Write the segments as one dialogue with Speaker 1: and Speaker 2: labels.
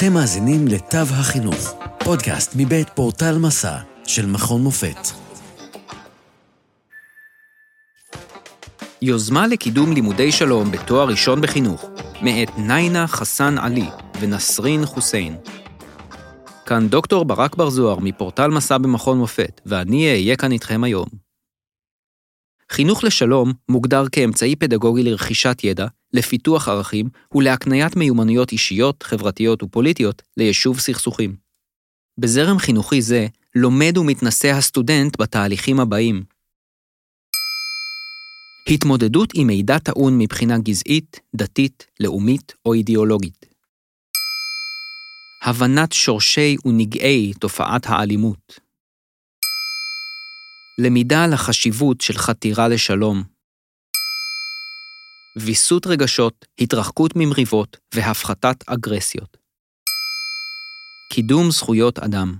Speaker 1: אתם מאזינים לתו החינוך, פודקאסט מבית פורטל מסע של מכון מופת.
Speaker 2: יוזמה לקידום לימודי שלום בתואר ראשון בחינוך, מאת ניינה חסן עלי ונסרין חוסיין. כאן דוקטור ברק בר זוהר מפורטל מסע במכון מופת, ואני אהיה כאן איתכם היום. חינוך לשלום מוגדר כאמצעי פדגוגי לרכישת ידע, לפיתוח ערכים ולהקניית מיומנויות אישיות, חברתיות ופוליטיות ליישוב סכסוכים. בזרם חינוכי זה לומד ומתנשא הסטודנט בתהליכים הבאים התמודדות עם מידע טעון מבחינה גזעית, דתית, לאומית או אידיאולוגית. הבנת שורשי ונגעי תופעת האלימות. למידה על החשיבות של חתירה לשלום. ויסות רגשות, התרחקות ממריבות והפחתת אגרסיות. קידום זכויות אדם.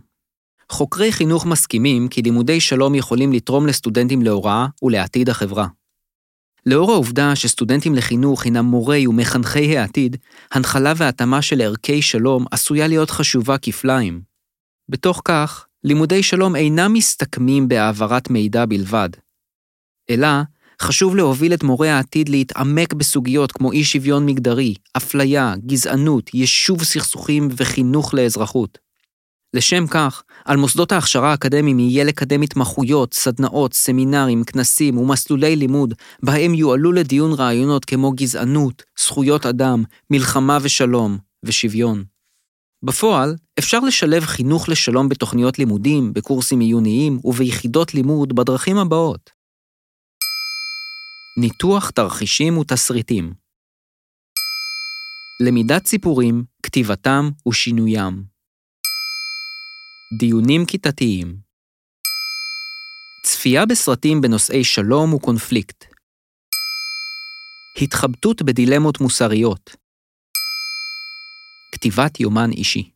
Speaker 2: חוקרי חינוך מסכימים כי לימודי שלום יכולים לתרום לסטודנטים להוראה ולעתיד החברה. לאור העובדה שסטודנטים לחינוך הינם מורי ומחנכי העתיד, הנחלה והתאמה של ערכי שלום עשויה להיות חשובה כפליים. בתוך כך, לימודי שלום אינם מסתכמים בהעברת מידע בלבד, אלא חשוב להוביל את מורי העתיד להתעמק בסוגיות כמו אי שוויון מגדרי, אפליה, גזענות, יישוב סכסוכים וחינוך לאזרחות. לשם כך, על מוסדות ההכשרה האקדמיים יהיה לקדם התמחויות, סדנאות, סמינרים, כנסים ומסלולי לימוד, בהם יועלו לדיון רעיונות כמו גזענות, זכויות אדם, מלחמה ושלום, ושוויון. בפועל, אפשר לשלב חינוך לשלום בתוכניות לימודים, בקורסים עיוניים וביחידות לימוד בדרכים הבאות. ניתוח תרחישים ותסריטים למידת סיפורים, כתיבתם ושינוים. דיונים כיתתיים. צפייה בסרטים בנושאי שלום וקונפליקט. התחבטות בדילמות מוסריות. כתיבת יומן אישי.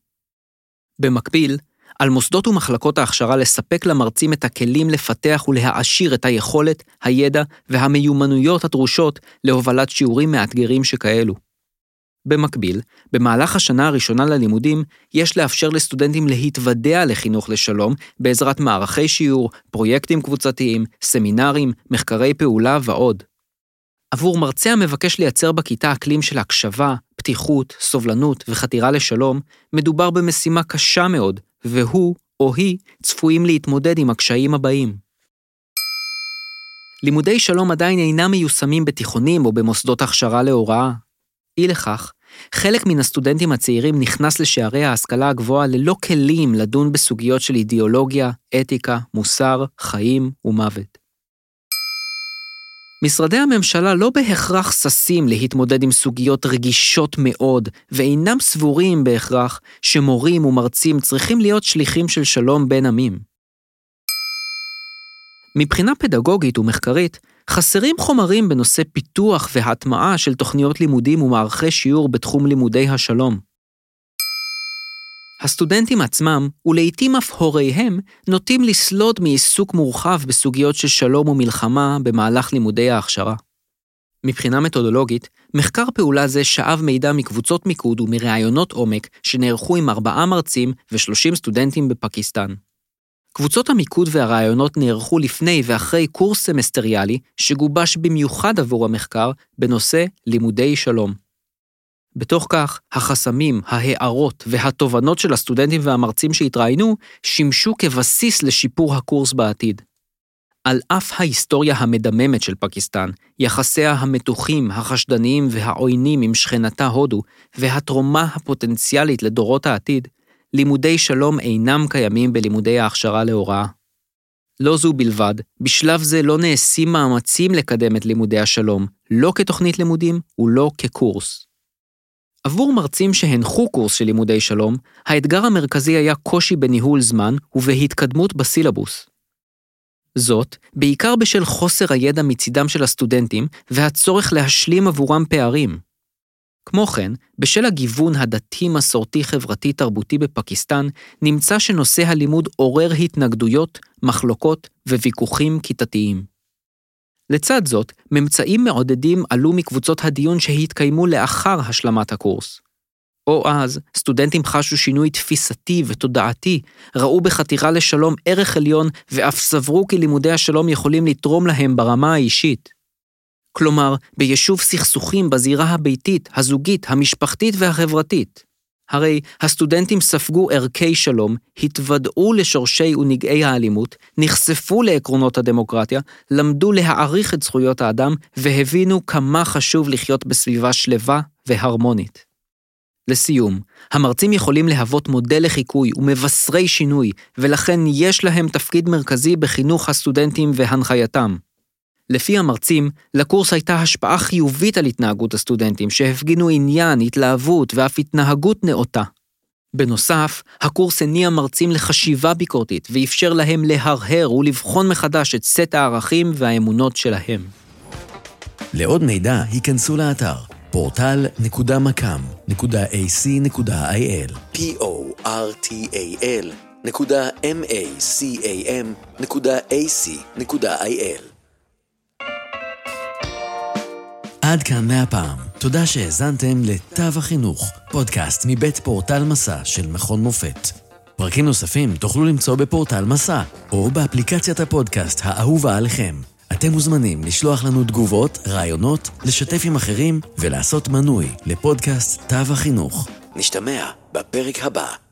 Speaker 2: במקביל, על מוסדות ומחלקות ההכשרה לספק למרצים את הכלים לפתח ולהעשיר את היכולת, הידע והמיומנויות הדרושות להובלת שיעורים מאתגרים שכאלו. במקביל, במהלך השנה הראשונה ללימודים, יש לאפשר לסטודנטים להתוודע לחינוך לשלום בעזרת מערכי שיעור, פרויקטים קבוצתיים, סמינרים, מחקרי פעולה ועוד. עבור מרצה המבקש לייצר בכיתה אקלים של הקשבה, פתיחות, סובלנות וחתירה לשלום, מדובר במשימה קשה מאוד, והוא או היא צפויים להתמודד עם הקשיים הבאים. לימודי שלום עדיין אינם מיושמים בתיכונים או במוסדות הכשרה להוראה. אי לכך, חלק מן הסטודנטים הצעירים נכנס לשערי ההשכלה הגבוהה ללא כלים לדון בסוגיות של אידיאולוגיה, אתיקה, מוסר, חיים ומוות. משרדי הממשלה לא בהכרח ששים להתמודד עם סוגיות רגישות מאוד, ואינם סבורים בהכרח שמורים ומרצים צריכים להיות שליחים של שלום בין עמים. מבחינה פדגוגית ומחקרית, חסרים חומרים בנושא פיתוח והטמעה של תוכניות לימודים ומערכי שיעור בתחום לימודי השלום. הסטודנטים עצמם, ולעיתים אף הוריהם, נוטים לסלוד מעיסוק מורחב בסוגיות של שלום ומלחמה במהלך לימודי ההכשרה. מבחינה מתודולוגית, מחקר פעולה זה שאב מידע מקבוצות מיקוד ומראיונות עומק שנערכו עם ארבעה מרצים ו-30 סטודנטים בפקיסטן. קבוצות המיקוד והרעיונות נערכו לפני ואחרי קורס סמסטריאלי שגובש במיוחד עבור המחקר בנושא לימודי שלום. בתוך כך, החסמים, ההערות והתובנות של הסטודנטים והמרצים שהתראיינו שימשו כבסיס לשיפור הקורס בעתיד. על אף ההיסטוריה המדממת של פקיסטן, יחסיה המתוחים, החשדניים והעוינים עם שכנתה הודו, והתרומה הפוטנציאלית לדורות העתיד, לימודי שלום אינם קיימים בלימודי ההכשרה להוראה. לא זו בלבד, בשלב זה לא נעשים מאמצים לקדם את לימודי השלום, לא כתוכנית לימודים ולא כקורס. עבור מרצים שהנחו קורס של לימודי שלום, האתגר המרכזי היה קושי בניהול זמן ובהתקדמות בסילבוס. זאת, בעיקר בשל חוסר הידע מצידם של הסטודנטים והצורך להשלים עבורם פערים. כמו כן, בשל הגיוון הדתי-מסורתי-חברתי-תרבותי בפקיסטן, נמצא שנושא הלימוד עורר התנגדויות, מחלוקות וויכוחים כיתתיים. לצד זאת, ממצאים מעודדים עלו מקבוצות הדיון שהתקיימו לאחר השלמת הקורס. או אז, סטודנטים חשו שינוי תפיסתי ותודעתי, ראו בחתירה לשלום ערך עליון, ואף סברו כי לימודי השלום יכולים לתרום להם ברמה האישית. כלומר, ביישוב סכסוכים בזירה הביתית, הזוגית, המשפחתית והחברתית. הרי הסטודנטים ספגו ערכי שלום, התוודעו לשורשי ונגעי האלימות, נחשפו לעקרונות הדמוקרטיה, למדו להעריך את זכויות האדם, והבינו כמה חשוב לחיות בסביבה שלווה והרמונית. לסיום, המרצים יכולים להוות מודל לחיקוי ומבשרי שינוי, ולכן יש להם תפקיד מרכזי בחינוך הסטודנטים והנחייתם. לפי המרצים, לקורס הייתה השפעה חיובית על התנהגות הסטודנטים, שהפגינו עניין, התלהבות ואף התנהגות נאותה. בנוסף, הקורס הניע מרצים לחשיבה ביקורתית, ואפשר להם להרהר ולבחון מחדש את סט הערכים והאמונות שלהם.
Speaker 1: לעוד מידע, היכנסו לאתר portal.macam.ac.il p-o-r-t-a-l עד כאן מהפעם. תודה שהאזנתם לתו החינוך, פודקאסט מבית פורטל מסע של מכון מופת. פרקים נוספים תוכלו למצוא בפורטל מסע, או באפליקציית הפודקאסט האהובה עליכם. אתם מוזמנים לשלוח לנו תגובות, רעיונות, לשתף עם אחרים ולעשות מנוי לפודקאסט תו החינוך. נשתמע בפרק הבא.